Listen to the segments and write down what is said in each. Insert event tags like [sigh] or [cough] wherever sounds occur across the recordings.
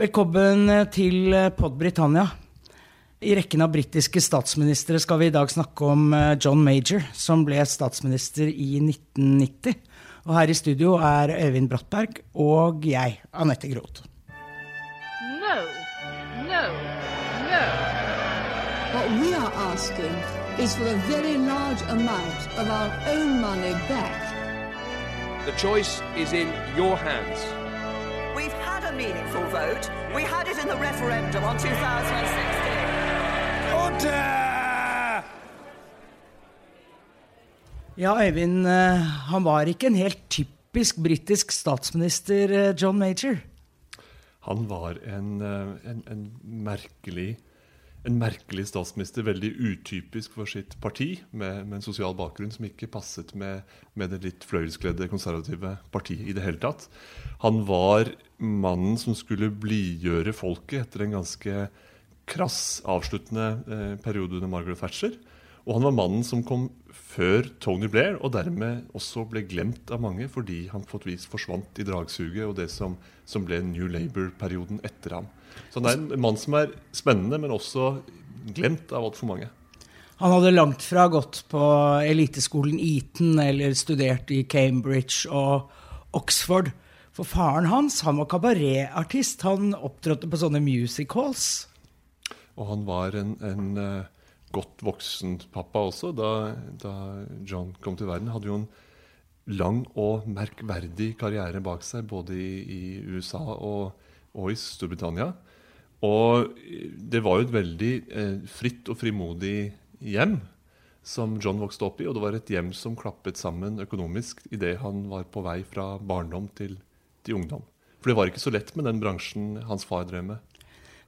Velkommen til Pod Britannia. I rekken av britiske statsministre skal vi i dag snakke om eh, John Major, som ble statsminister i 1990. Og her i studio er Øyvind Brattberg og jeg, Anette Groth. No, no, no. What we are asking is for a very large amount of our own money back. The choice is in your hands. Meaningful vote. We had it in the referendum on 2016. Ja, Øyvind, eh, han var ikke en helt typisk britisk statsminister, eh, John Major. Han var en, eh, en, en, merkelig, en merkelig statsminister, veldig utypisk for sitt parti, med, med en sosial bakgrunn som ikke passet med, med det litt fløyelskledde konservative partiet i det hele tatt. Han var mannen som skulle blidgjøre folket etter en ganske krass avsluttende eh, periode under Margaret Thatcher. Og han var mannen som kom før Tony Blair, og dermed også ble glemt av mange fordi han på vis forsvant i dragsuget og det som, som ble New Labour-perioden etter ham. Så han er en mann som er spennende, men også glemt av altfor mange. Han hadde langt fra gått på eliteskolen Eton eller studert i Cambridge og Oxford. For faren hans han var kabaretartist. Han opptrådte på sånne music halls. Og han var en, en uh, godt voksen pappa også da, da, John kom til verden. Hadde jo en lang og merkverdig karriere bak seg, både i, i USA og, og, i Storbritannia. Og det var jo et veldig uh, fritt og frimodig hjem som John vokste opp i. Og det var et hjem som klappet sammen økonomisk idet han var på vei fra barndom til, til ungdom. For det var ikke så lett med den bransjen hans far drev med.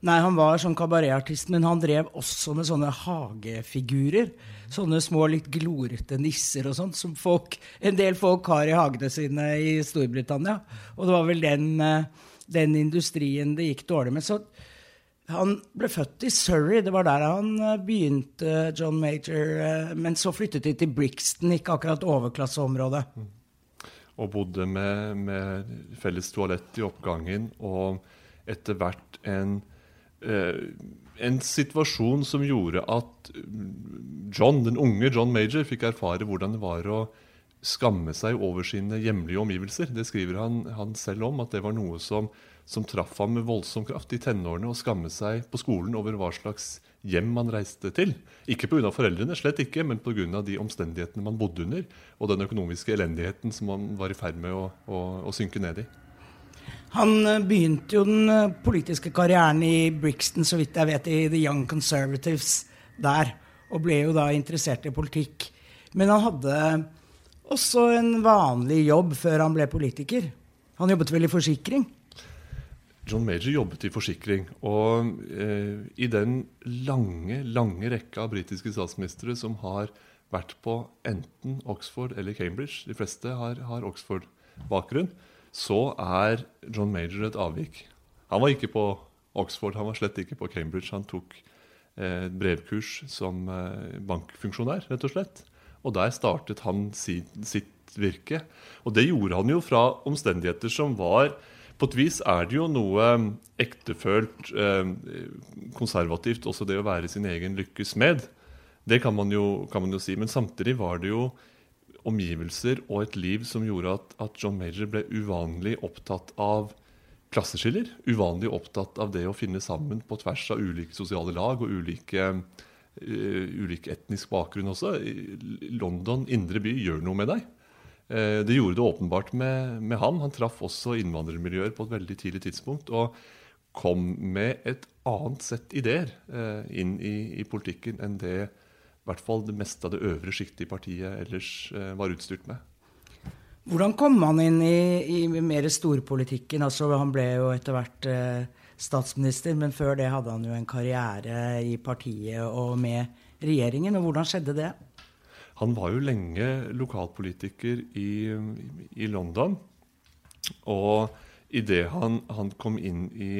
Nei, han var sånn kabaretartist, men han drev også med sånne hagefigurer. Sånne små, litt glorete nisser og sånt, som folk, en del folk har i hagene sine i Storbritannia. Og det var vel den, eh, den industrien det gikk dårlig med. Så han ble født i Surrey, det var der han eh, begynte, John Major. Eh, men så flyttet de til Brixton, ikke akkurat overklasseområdet. Og bodde med, med felles toalett i oppgangen, og etter hvert en Eh, en situasjon som gjorde at John, den unge John Major fikk erfare hvordan det var å skamme seg over sine hjemlige omgivelser. Det skriver han, han selv om, at det var noe som, som traff ham med voldsom kraft i tenårene. og skammet seg på skolen over hva slags hjem man reiste til. Ikke pga. foreldrene, slett ikke, men pga. de omstendighetene man bodde under, og den økonomiske elendigheten som man var i ferd med å, å, å synke ned i. Han eh, begynte jo den eh, politiske karrieren i Brixton, så vidt jeg vet, i The Young Conservatives der. Og ble jo da interessert i politikk. Men han hadde også en vanlig jobb før han ble politiker. Han jobbet vel i forsikring? John Major jobbet i forsikring. Og eh, i den lange, lange rekka av britiske statsministre som har vært på enten Oxford eller Cambridge, de fleste har, har Oxford-bakgrunn, så er John Major et avvik. Han var ikke på Oxford, han var slett ikke på Cambridge. Han tok eh, brevkurs som eh, bankfunksjonær, rett og slett. Og der startet han sitt, sitt virke. Og det gjorde han jo fra omstendigheter som var På et vis er det jo noe ektefølt eh, konservativt, også det å være sin egen lykkes med. Det kan man, jo, kan man jo si. Men samtidig var det jo omgivelser og et liv som gjorde at, at, John Major ble uvanlig opptatt av klasseskiller. Uvanlig opptatt av det å finne sammen på tvers av ulike sosiale lag og ulike, uh, ulike etnisk bakgrunn også. London, indre by, gjør noe med deg. Uh, det gjorde det åpenbart med, med han. Han traff også innvandrermiljøer på et veldig tidlig tidspunkt. og kom med et annet sett ideer uh, inn i, i politikken enn det i hvert fall det meste av det øvre sjiktet i partiet ellers eh, var utstyrt med. Hvordan kom han inn i, i mer storpolitikken? Altså, han ble jo etter hvert eh, statsminister, men før det hadde han jo en karriere i partiet og med regjeringen. og Hvordan skjedde det? Han var jo lenge lokalpolitiker i, i London. Og idet han, han kom inn i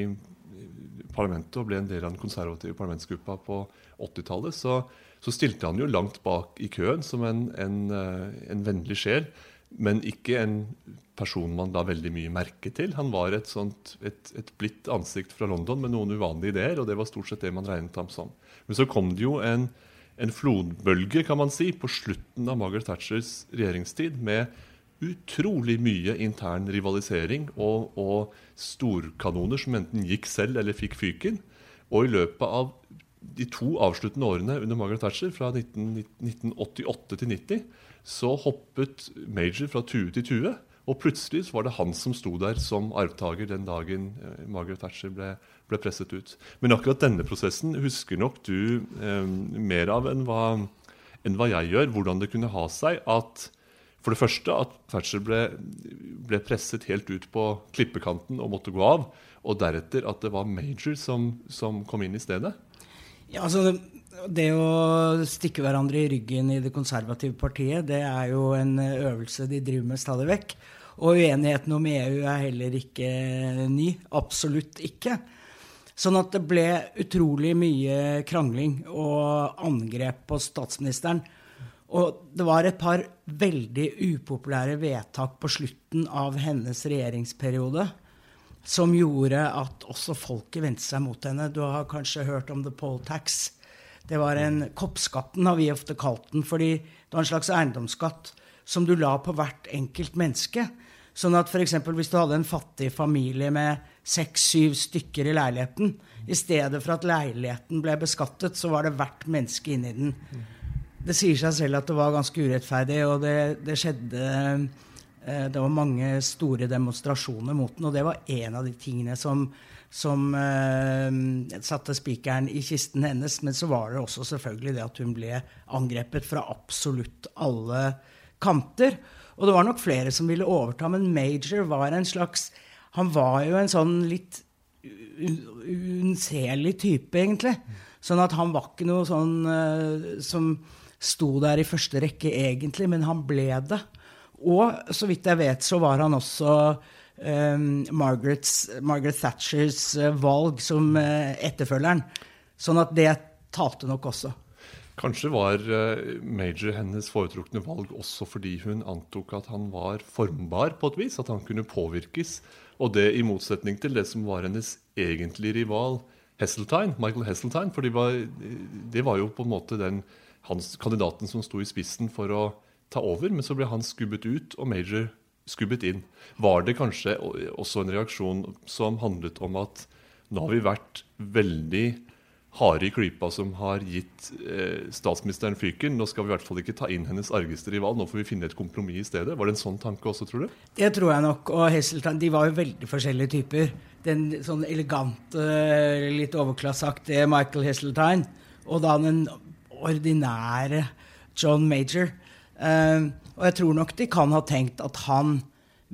parlamentet og ble en del av den konservative parlamentsgruppa på 80-tallet, så så stilte han jo langt bak i køen som en, en, en vennlig sjel. men ikke en person man la veldig mye merke til. Han var et, sånt, et, et blidt ansikt fra London med noen uvanlige ideer, og det var stort sett det man regnet ham som. Men så kom det jo en, en flodbølge kan man si, på slutten av Margaret Thatchers regjeringstid med utrolig mye intern rivalisering og, og storkanoner som enten gikk selv eller fikk fyken. Og i løpet av de to avsluttende årene under Margaret Thatcher, fra 19, 1988 til 90, så hoppet Major fra tue til tue. Og plutselig var det han som sto der som arvtaker den dagen eh, Margaret Thatcher ble, ble, presset ut. Men akkurat denne prosessen husker nok du eh, mer av enn hva, enn hva jeg gjør. Hvordan det kunne ha seg at for det første at Thatcher ble, ble, presset helt ut på klippekanten og måtte gå av. Og deretter at det var Major som, som kom inn i stedet. Ja, altså Det å stikke hverandre i ryggen i det konservative partiet, det er jo en øvelse de driver med stadig vekk. Og uenigheten om EU er heller ikke ny. Absolutt ikke. Sånn at det ble utrolig mye krangling og angrep på statsministeren og det var et par veldig upopulære vedtak på slutten av hennes regjeringsperiode som gjorde at også folket vendte seg mot henne. Du har kanskje hørt om the poll tax. Det var en Koppskatten, har vi ofte kalt den, fordi det var en slags eiendomsskatt som du la på hvert enkelt menneske. Sånn at f.eks. hvis du hadde en fattig familie med seks-syv stykker i leiligheten, i stedet for at leiligheten ble beskattet, så var det hvert menneske inni den. Det sier seg selv at det var ganske urettferdig, og det, det skjedde eh, Det var mange store demonstrasjoner mot den, og det var en av de tingene som, som uh, satte spikeren i kisten hennes. Men så var det også selvfølgelig det at hun ble angrepet fra absolutt alle kanter. Og det var nok flere som ville overta, men Major var en slags Han var jo en sånn litt unnselig type, egentlig. Sånn at han var ikke noe sånn uh, som sto der i første rekke, egentlig, men han ble det. Og så vidt jeg vet, så var han også um, Margaret Thatchers uh, valg som uh, etterfølgeren. Sånn at det talte nok også. Kanskje var uh, Major hennes foretrukne valg også fordi hun antok at han var formbar på et vis, at han kunne påvirkes. Og det i motsetning til det som var hennes egentlige rival, Hesseltine, Michael Hesseltine. For det var, de var jo på en måte den hans, kandidaten som sto i spissen for å ta over, men så ble han skubbet ut, og Major skubbet inn. Var det kanskje også en reaksjon som handlet om at nå har vi vært veldig harde i klypa som har gitt eh, statsministeren fyken. Nå skal vi i hvert fall ikke ta inn hennes argeste rival. Nå får vi finne et kompromiss i stedet. Var det en sånn tanke også, tror du? Det tror jeg nok. Og Hesseltine de var jo veldig forskjellige typer. Den sånn elegante, litt overklasseaktige Michael Hesseltine. Og da den ordinære John Major. Eh, og jeg tror nok de kan ha tenkt at han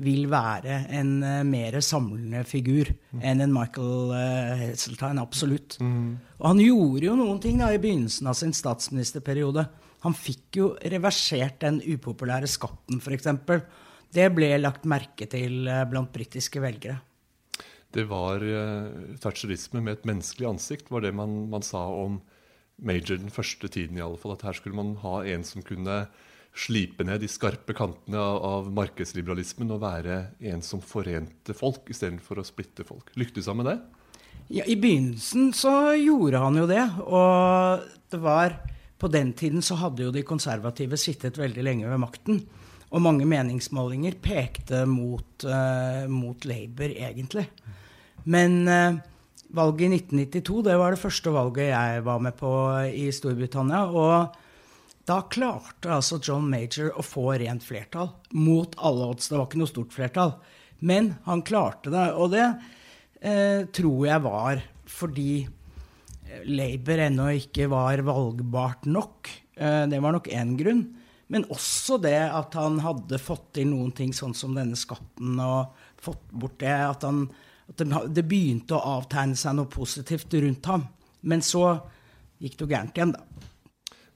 vil være en uh, mer samlende figur enn en Michael uh, Heseltine. Absolutt. Mm. Og han gjorde jo noen ting da i begynnelsen av sin statsministerperiode. Han fikk jo reversert den upopulære skatten, f.eks. Det ble lagt merke til uh, blant britiske velgere. Det var uh, thatcherisme med et menneskelig ansikt, var det man, man sa om major den første tiden. i alle fall, At her skulle man ha en som kunne slipe ned de skarpe kantene av, av markedsliberalismen og være en som forente folk istedenfor å splitte folk. Lyktes han med det? Ja, I begynnelsen så gjorde han jo det. Og det var På den tiden så hadde jo de konservative sittet veldig lenge ved makten. Og mange meningsmålinger pekte mot, uh, mot Labour, egentlig. Men uh, valget i 1992 det var det første valget jeg var med på i Storbritannia. Og da klarte altså John Major å få rent flertall. Mot alle odds. Det var ikke noe stort flertall. Men han klarte det. Og det eh, tror jeg var fordi Labour ennå ikke var valgbart nok. Eh, det var nok én grunn. Men også det at han hadde fått til noen ting sånn som denne skatten, og fått bort det at han at det begynte å avtegne seg noe positivt rundt ham. Men så gikk det jo gærent igjen, da.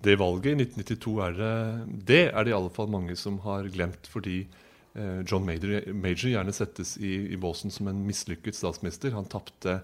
Det valget i 1992 er det, det er det i alle fall mange som har glemt, fordi eh, John Major, Major gjerne settes i, i båsen som en mislykket statsminister. Han tapte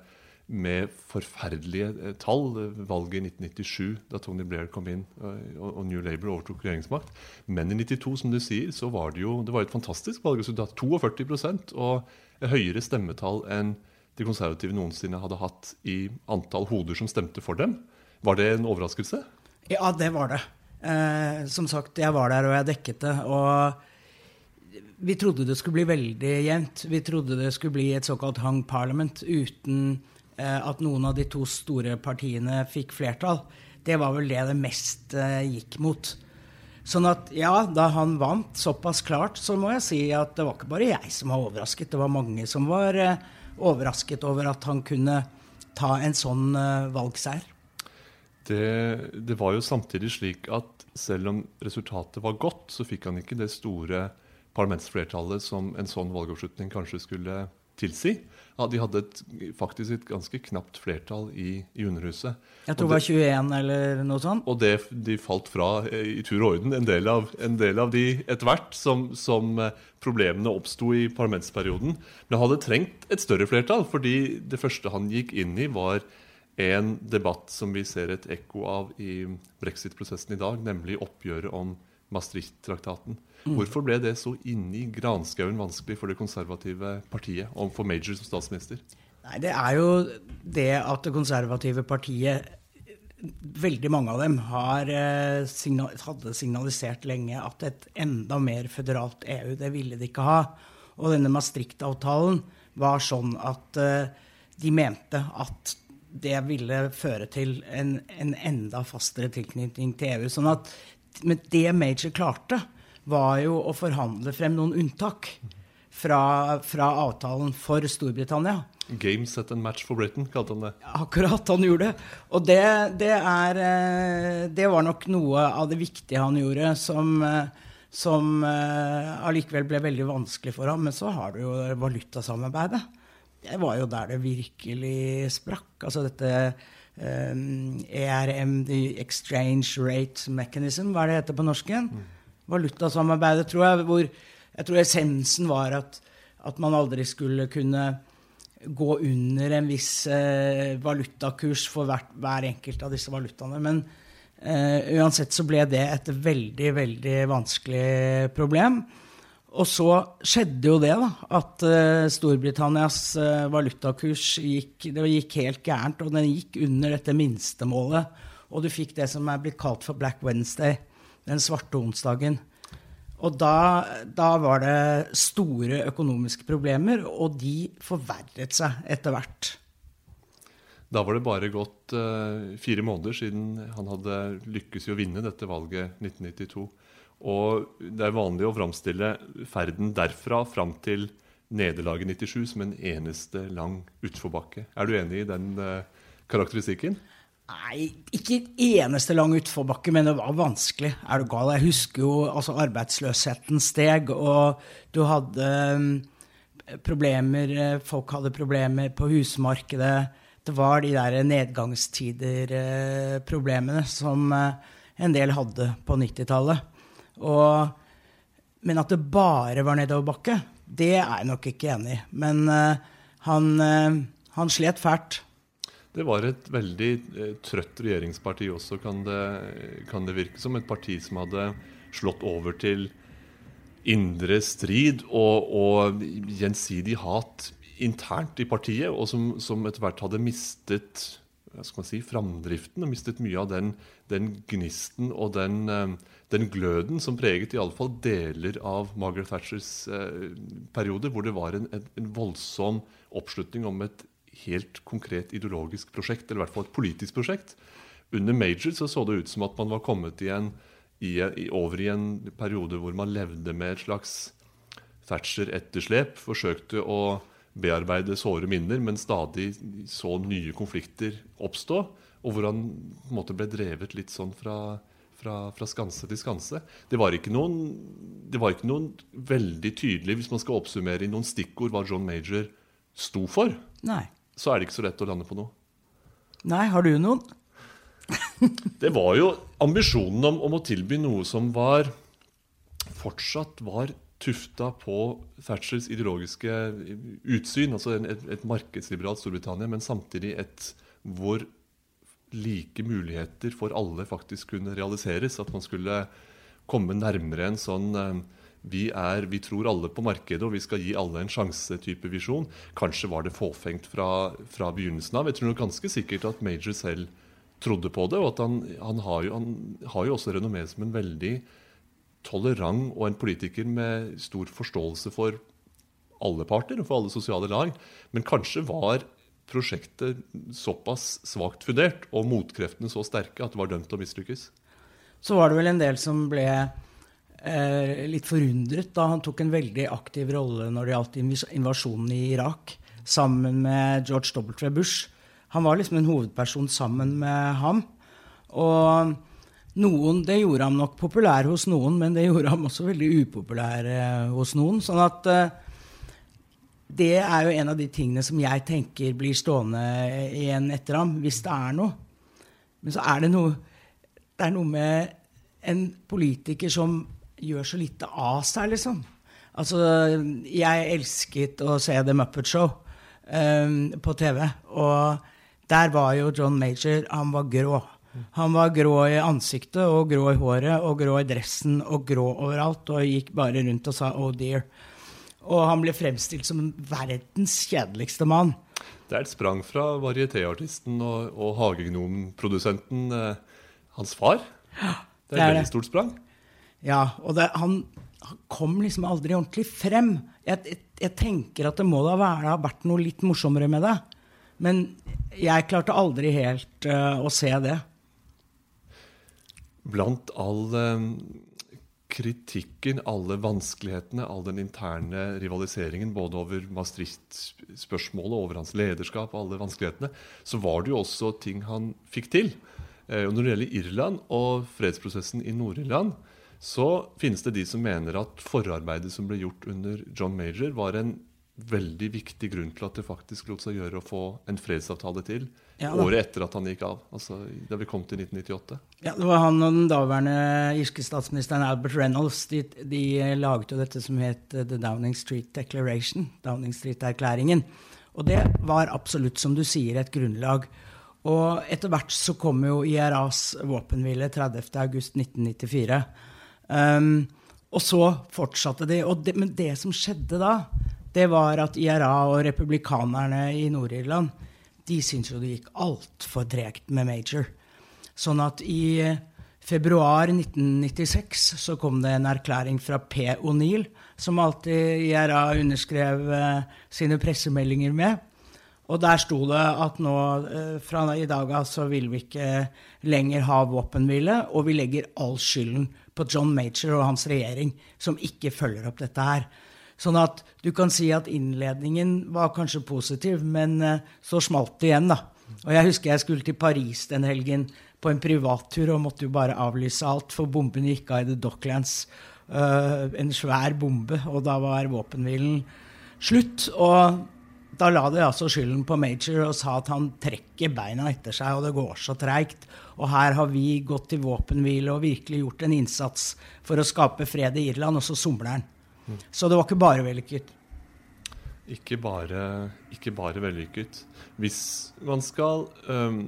med forferdelige eh, tall. eh, Valget i 1997, da Tony Blair kom inn og, og New Labour overtok regjeringsmakt. Men i 92, som du sier, så var det jo det var et fantastisk valgresultat. 42% og høyere stemmetall enn de konservative noensinne hadde hatt i antall hoder som stemte for dem. Var det en overraskelse? Ja, det var det. Eh, som sagt, jeg var der og jeg dekket det. Og vi trodde det skulle bli veldig jevnt. Vi trodde det skulle bli et såkalt hung parliament uten eh, at noen av de to store partiene fikk flertall. Det var vel det det mest eh, gikk mot. Sånn at ja, da han vant såpass klart, så må jeg si at det var ikke bare jeg som var overrasket. Det var mange som var eh, overrasket over at han kunne ta en sånn eh, valgseier. Det, det var jo samtidig slik at selv om resultatet var godt, så fikk han ikke det store parlamentsflertallet som en sånn valgoppslutning kanskje skulle tilsi. Ja, de hadde et, faktisk et ganske knapt flertall i, i Underhuset. Jeg tror det var 21 eller noe sånt. Og det, de falt fra eh, i tur og orden, en del av, en del av de etter hvert, som, som eh, problemene oppsto i parlamentsperioden. Men han hadde trengt et større flertall, fordi det første han gikk inn i, var en debatt som vi ser et ekko av i brexit-prosessen i dag, nemlig oppgjøret om Maastricht-traktaten. Hvorfor ble det så inni granskauen vanskelig for det konservative partiet, om for Major som statsminister? Nei, Det er jo det at det konservative partiet Veldig mange av dem har, eh, signal, hadde signalisert lenge at et enda mer føderalt EU, det ville de ikke ha. Og denne Maastricht-avtalen var sånn at eh, de mente at det ville føre til en, en enda fastere tilknytning til EU. Sånn at men det Major klarte, var jo å forhandle frem noen unntak fra, fra avtalen for Storbritannia. Game set and match for Britain, kalte han det. Akkurat, han gjorde det. Og det, det, er, eh, det var nok noe av det viktige han gjorde, som, eh, som eh, allikevel ble veldig vanskelig for ham. Men så har du jo valutasamarbeidet. Det var jo der det virkelig sprakk. Altså dette um, ERM, Exchange Rate Mechanism, hva er det heter på norsk igjen? Valutasamarbeidet, tror jeg, hvor jeg tror essensen var at, at man aldri skulle kunne gå under en viss uh, valutakurs for hvert, hver enkelt av disse valutaene. Men uh, uansett så ble det et veldig, veldig vanskelig problem. Og så skjedde jo det, da. At eh, Storbritannias eh, valutakurs gikk, gikk helt gærent. Og den gikk under dette minstemålet. Og du fikk det som er blitt kalt for Black Wednesday. Den svarte onsdagen. Og da, da var det store økonomiske problemer, og de forverret seg etter hvert. Da var det bare gått uh, fire måneder siden han hadde lykkes i å vinne dette valget 1992. Og det er vanlig å framstille ferden derfra fram til nederlaget 97 som en eneste lang utforbakke. Er du enig i den eh, karakteristikken? Nei, ikke eneste lang utforbakke, men det var vanskelig. Er du gal? Jeg husker jo altså arbeidsløsheten steg, og du hadde um, problemer eh, Folk hadde problemer på husmarkedet. Det var de der nedgangstider-problemene som uh, en del hadde på 90-tallet. Men at det bare var nedoverbakke, det er jeg nok ikke enig i. Men uh, han, uh, han slet fælt. Det var et veldig eh, trøtt regjeringsparti også, kan det, kan det virke som. Et parti som hadde slått over til indre strid og, og gjensidig hat internt i partiet, og som, som etter hvert hadde mistet hva skal man si, framdriften og mistet mye av den, den gnisten og den, den gløden som preget iallfall deler av Margaret Thatchers eh, periode, hvor det var en, en, en voldsom oppslutning om et helt konkret ideologisk prosjekt, eller i hvert fall et politisk prosjekt. Under Major så, så det ut som at man var kommet i i, i, over i en periode hvor man levde med et slags Thatcher-etterslep. Forsøkte å bearbeide såre minner, men stadig så nye konflikter oppstå. Og hvor han på en måte ble drevet litt sånn fra, fra, fra skanse til skanse. Det var, ikke noen, det var ikke noen veldig tydelig, hvis man skal oppsummere i noen stikkord hva John Major sto for, Nei. så er det ikke så lett å lande på noe. Nei, har du noen? [laughs] Det var jo ambisjonen om, om å tilby noe som var fortsatt var tufta på Thatchers ideologiske utsyn, altså en, et, et markedsliberalt Storbritannia, men samtidig et hvor like muligheter for alle faktisk kunne realiseres. At man skulle komme nærmere en sånn eh, vi, er, vi tror alle på markedet, og vi skal gi alle en sjanse-type visjon. Kanskje var det fåfengt fra, fra, begynnelsen av. Jeg tror nok ganske sikkert at Major selv trodde på det. Og at han, han, har, jo, han har jo også renommé som en veldig tolerant og en politiker med stor forståelse for alle parter og for alle sosiale lag. Men kanskje var prosjektet såpass svakt fundert og motkreftene så sterke at det var dømt til å mislykkes. Så var det vel en del som ble eh, litt forundret da han tok en veldig aktiv rolle når det gjaldt invasjonen i Irak, sammen med George W. Bush. Han var liksom en hovedperson sammen med ham. Og noen, Det gjorde ham nok populær hos noen, men det gjorde ham også veldig upopulær eh, hos noen. sånn at eh, det er jo en av de tingene som jeg tenker blir stående igjen etter ham, hvis det er noe. Men så er det noe Det er noe med en politiker som gjør så lite av seg, liksom. Altså, jeg elsket å se The Muppet Show um, på TV, og der var jo John Major Han var grå. Han var grå i ansiktet og grå i håret og grå i dressen og grå overalt og gikk bare rundt og sa 'oh dear'. Og han ble fremstilt som verdens kjedeligste mann. Det er et sprang fra varietéartisten og, og hagegnomprodusenten, eh, hans far. Ja, det er et veldig stort sprang. Ja, og det, han, han, kom liksom aldri ordentlig frem. Jeg, jeg, jeg tenker at det må da være, ha vært noe litt morsommere med det. Men jeg klarte aldri helt uh, å se det blant all eh, kritikken, alle vanskelighetene, all den interne rivaliseringen både over Maastricht-spørsmålet, over hans lederskap, alle vanskelighetene, så var det jo også ting han fikk til. Eh, og når det gjelder Irland og fredsprosessen i Nord-Irland, så finnes det de som mener at forarbeidet som ble gjort under John Major, var en veldig viktig grunn til at det faktisk lot seg gjøre å få en fredsavtale til ja, året etter at han gikk av. altså Da vi kom til 1998. Ja, Det var han og den daværende irske statsministeren Albert Reynolds. De, de laget jo dette som het The Downing Street Declaration. Downing Street-erklæringen. Og det var absolutt, som du sier, et grunnlag. Og etter hvert så kom jo IRAs våpenhvile 30.8.1994. Um, og så fortsatte de. Det, men det som skjedde da, det var at IRA og republikanerne i Nord-Irland de syntes jo det gikk altfor tregt med Major. Sånn at i februar 1996 så kom det en erklæring fra P. O'Neill, som alltid IRA underskrev uh, sine pressemeldinger med. Og der sto det at nå uh, fra i dag av så vil vi ikke lenger ha våpenhvile, og vi legger all skylden på John Major og hans regjering, som ikke følger opp dette her. Sånn at du kan si at innledningen var kanskje positiv, men uh, så smalt det igjen, da. Og jeg husker jeg skulle til Paris den helgen på en privattur og måtte jo bare avlyse alt, for bomben gikk av i The Docklands. Uh, en svær bombe, og da var våpenhvilen slutt. Og da la de altså skylden på Major og sa at han trekker beina etter seg, og det går så treigt. Og her har vi gått til våpenhvile og virkelig gjort en innsats for å skape fred i Irland, og så somler han. Så det var ikke bare vellykket. Ikke bare, ikke bare vellykket. Hvis man skal um,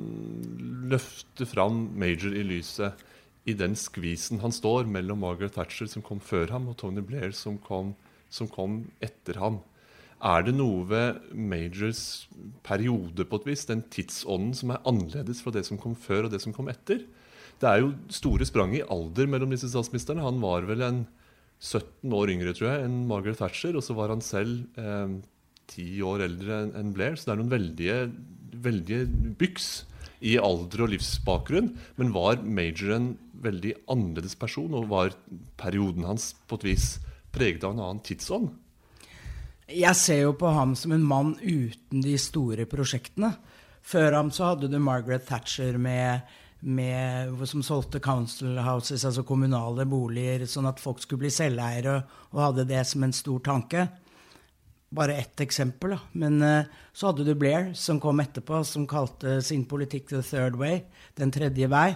løfte fram Major i lyset i den skvisen han står mellom Margaret Thatcher, som kom før ham, og Tony Blair, som kom, som kom etter ham, er det noe ved Majors periode, på et vis, den tidsånden, som er annerledes fra det som kom før og det som kom etter? Det er jo store sprang i alder mellom disse statsministrene. Han var vel en 17 år yngre tror jeg, enn Margaret Thatcher. Og så var han selv eh, år eldre enn Blair. Så det er noen veldige, veldige byks i alder og livsbakgrunn. Men var Major en veldig annerledes person, og var perioden hans på et vis preget av en annen tidsånd? Jeg ser jo på ham som en mann uten de store prosjektene. Før ham så hadde du Margaret Thatcher med med, som solgte council houses, altså kommunale boliger, sånn at folk skulle bli selveiere og hadde det som en stor tanke. Bare ett eksempel, da. Men uh, så hadde du Blair, som kom etterpå, som kalte sin politikk the third way, den tredje vei.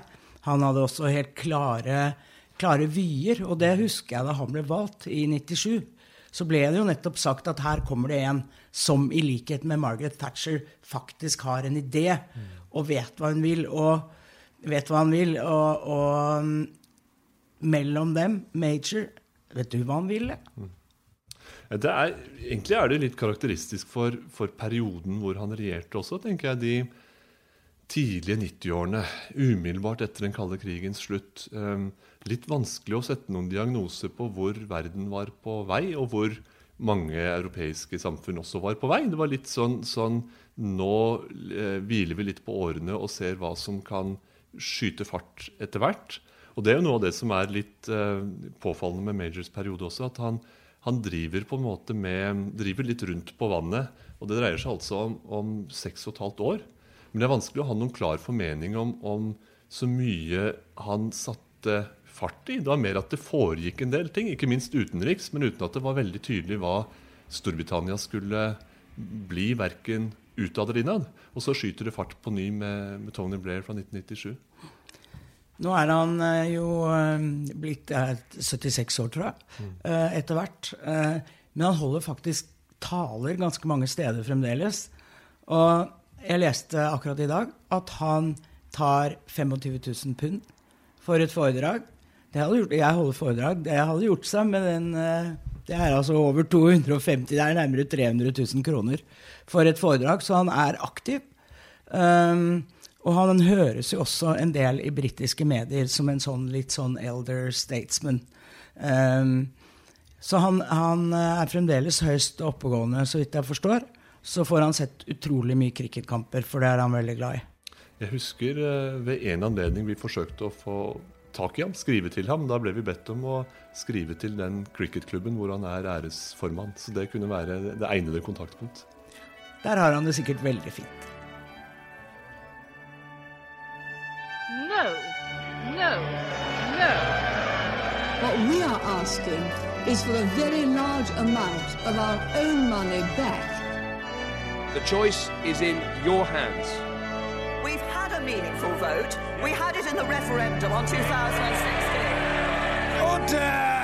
Han hadde også helt klare klare vyer. Og det husker jeg da han ble valgt i 97. Så ble det jo nettopp sagt at her kommer det en som i likhet med Margaret Thatcher faktisk har en idé og vet hva hun vil. Og vet hva han vil. Og, og mm, mellom dem, Major, vet du hva han ville? Det er, egentlig er det litt karakteristisk for, for perioden hvor han regjerte også, tenker jeg. De tidlige 90-årene, umiddelbart etter den kalde krigens slutt. Um, litt vanskelig å sette noen diagnose på hvor verden var på vei, og hvor mange europeiske samfunn også var på vei. Det var litt sånn, sånn Nå eh, hviler vi litt på årene og ser hva som kan skyte fart etter hvert. Og det er jo noe av det som er litt eh, påfallende med Majors periode også. at han han driver på en måte med, driver litt rundt på vannet. Og det dreier seg altså om, om seks og et halvt år. Men det er vanskelig å ha noen klar formening om, om så mye han satte fart i. Det var mer at det foregikk en del ting, ikke minst utenriks, men uten at det var veldig tydelig hva Storbritannia skulle bli, verken utad eller innad. Og så skyter det fart på ny med, med Tony Blair fra 1997. Nå er han eh, jo eh, blitt eh, 76 år, tror jeg, eh, etter hvert. Men han holder faktisk taler ganske mange steder fremdeles. Og jeg leste akkurat i dag at han tar 25 000 pund for et foredrag. Gjort, jeg holder foredrag. Det hadde gjort seg med den Det er altså over 250 Det er nærmere 300 000 kroner for et foredrag, så han er aktiv. Um, og han høres jo også en del i britiske medier som en sånn litt sånn elder statesman. Um, så han, han er fremdeles høyst oppegående, så vidt jeg forstår. Så får han sett utrolig mye cricketkamper, for det er han veldig glad i. Jeg husker eh, ved en anledning vi forsøkte å få tak i ham, skrive til ham. Da ble vi bedt om å skrive til den cricketklubben hvor han er æresformann. Så det kunne være det egnede kontaktpunkt. Der har han det sikkert veldig fint. No, no, no. What we are asking is for a very large amount of our own money back. The choice is in your hands. Meaningful vote. We had it in the referendum on 2016. Order!